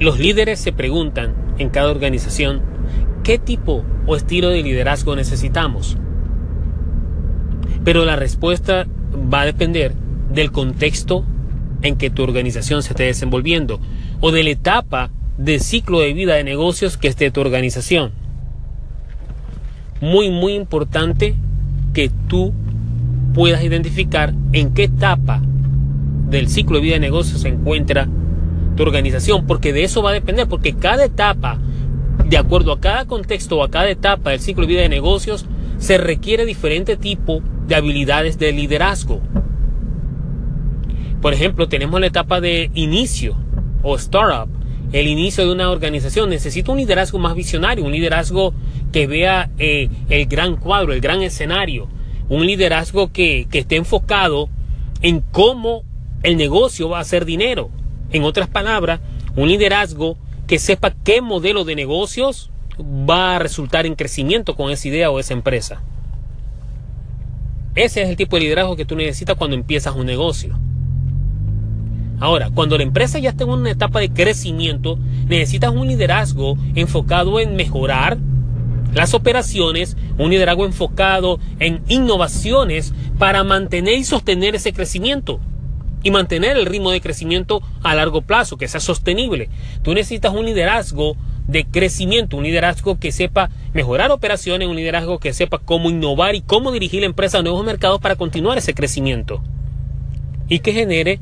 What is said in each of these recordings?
Los líderes se preguntan en cada organización qué tipo o estilo de liderazgo necesitamos. Pero la respuesta va a depender del contexto en que tu organización se esté desenvolviendo o de la etapa de ciclo de vida de negocios que esté tu organización. Muy, muy importante que tú puedas identificar en qué etapa del ciclo de vida de negocios se encuentra tu organización, porque de eso va a depender, porque cada etapa, de acuerdo a cada contexto o a cada etapa del ciclo de vida de negocios, se requiere diferente tipo de habilidades de liderazgo. Por ejemplo, tenemos la etapa de inicio o startup, el inicio de una organización. Necesita un liderazgo más visionario, un liderazgo que vea eh, el gran cuadro, el gran escenario, un liderazgo que, que esté enfocado en cómo el negocio va a hacer dinero. En otras palabras, un liderazgo que sepa qué modelo de negocios va a resultar en crecimiento con esa idea o esa empresa. Ese es el tipo de liderazgo que tú necesitas cuando empiezas un negocio. Ahora, cuando la empresa ya está en una etapa de crecimiento, necesitas un liderazgo enfocado en mejorar las operaciones, un liderazgo enfocado en innovaciones para mantener y sostener ese crecimiento y mantener el ritmo de crecimiento a largo plazo, que sea sostenible. Tú necesitas un liderazgo de crecimiento, un liderazgo que sepa mejorar operaciones, un liderazgo que sepa cómo innovar y cómo dirigir la empresa a nuevos mercados para continuar ese crecimiento y que genere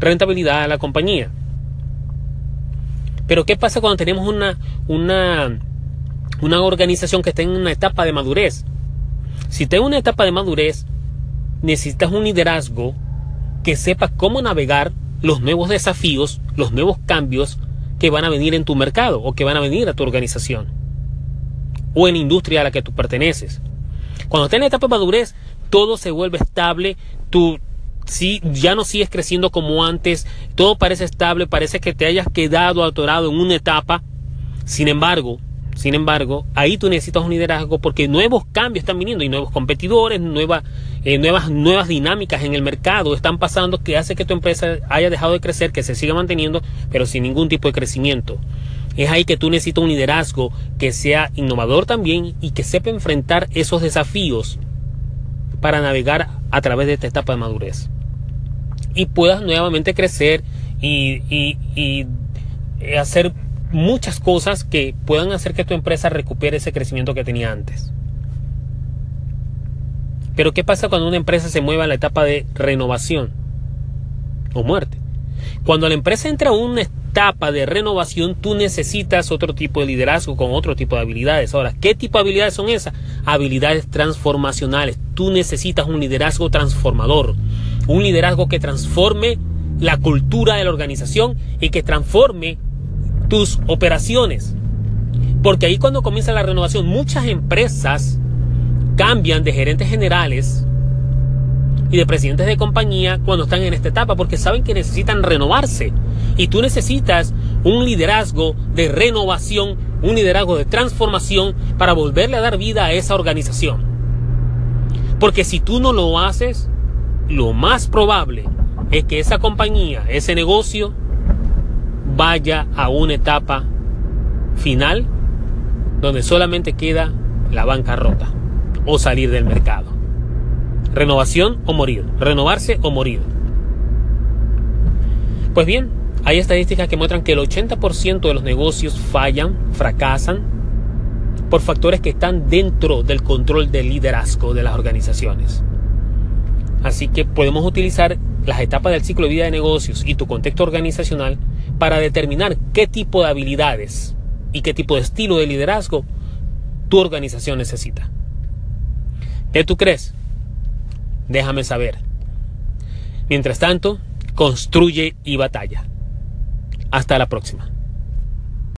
rentabilidad a la compañía. Pero ¿qué pasa cuando tenemos una, una, una organización que está en una etapa de madurez? Si está en una etapa de madurez, necesitas un liderazgo que sepa cómo navegar los nuevos desafíos, los nuevos cambios que van a venir en tu mercado o que van a venir a tu organización o en la industria a la que tú perteneces. Cuando estás en la etapa de madurez, todo se vuelve estable, tú si ya no sigues creciendo como antes, todo parece estable, parece que te hayas quedado atorado en una etapa. Sin embargo, sin embargo, ahí tú necesitas un liderazgo porque nuevos cambios están viniendo y nuevos competidores, nuevas, eh, nuevas, nuevas dinámicas en el mercado están pasando que hace que tu empresa haya dejado de crecer, que se siga manteniendo, pero sin ningún tipo de crecimiento. Es ahí que tú necesitas un liderazgo que sea innovador también y que sepa enfrentar esos desafíos para navegar a través de esta etapa de madurez. Y puedas nuevamente crecer y, y, y hacer muchas cosas que puedan hacer que tu empresa recupere ese crecimiento que tenía antes. Pero ¿qué pasa cuando una empresa se mueve a la etapa de renovación o muerte? Cuando la empresa entra a una etapa de renovación, tú necesitas otro tipo de liderazgo con otro tipo de habilidades. Ahora, ¿qué tipo de habilidades son esas? Habilidades transformacionales. Tú necesitas un liderazgo transformador, un liderazgo que transforme la cultura de la organización y que transforme tus operaciones. Porque ahí cuando comienza la renovación, muchas empresas cambian de gerentes generales y de presidentes de compañía cuando están en esta etapa porque saben que necesitan renovarse. Y tú necesitas un liderazgo de renovación, un liderazgo de transformación para volverle a dar vida a esa organización. Porque si tú no lo haces, lo más probable es que esa compañía, ese negocio, vaya a una etapa final donde solamente queda la bancarrota o salir del mercado. Renovación o morir. Renovarse o morir. Pues bien, hay estadísticas que muestran que el 80% de los negocios fallan, fracasan, por factores que están dentro del control del liderazgo de las organizaciones. Así que podemos utilizar las etapas del ciclo de vida de negocios y tu contexto organizacional para determinar qué tipo de habilidades y qué tipo de estilo de liderazgo tu organización necesita. ¿Qué tú crees? Déjame saber. Mientras tanto, construye y batalla. Hasta la próxima.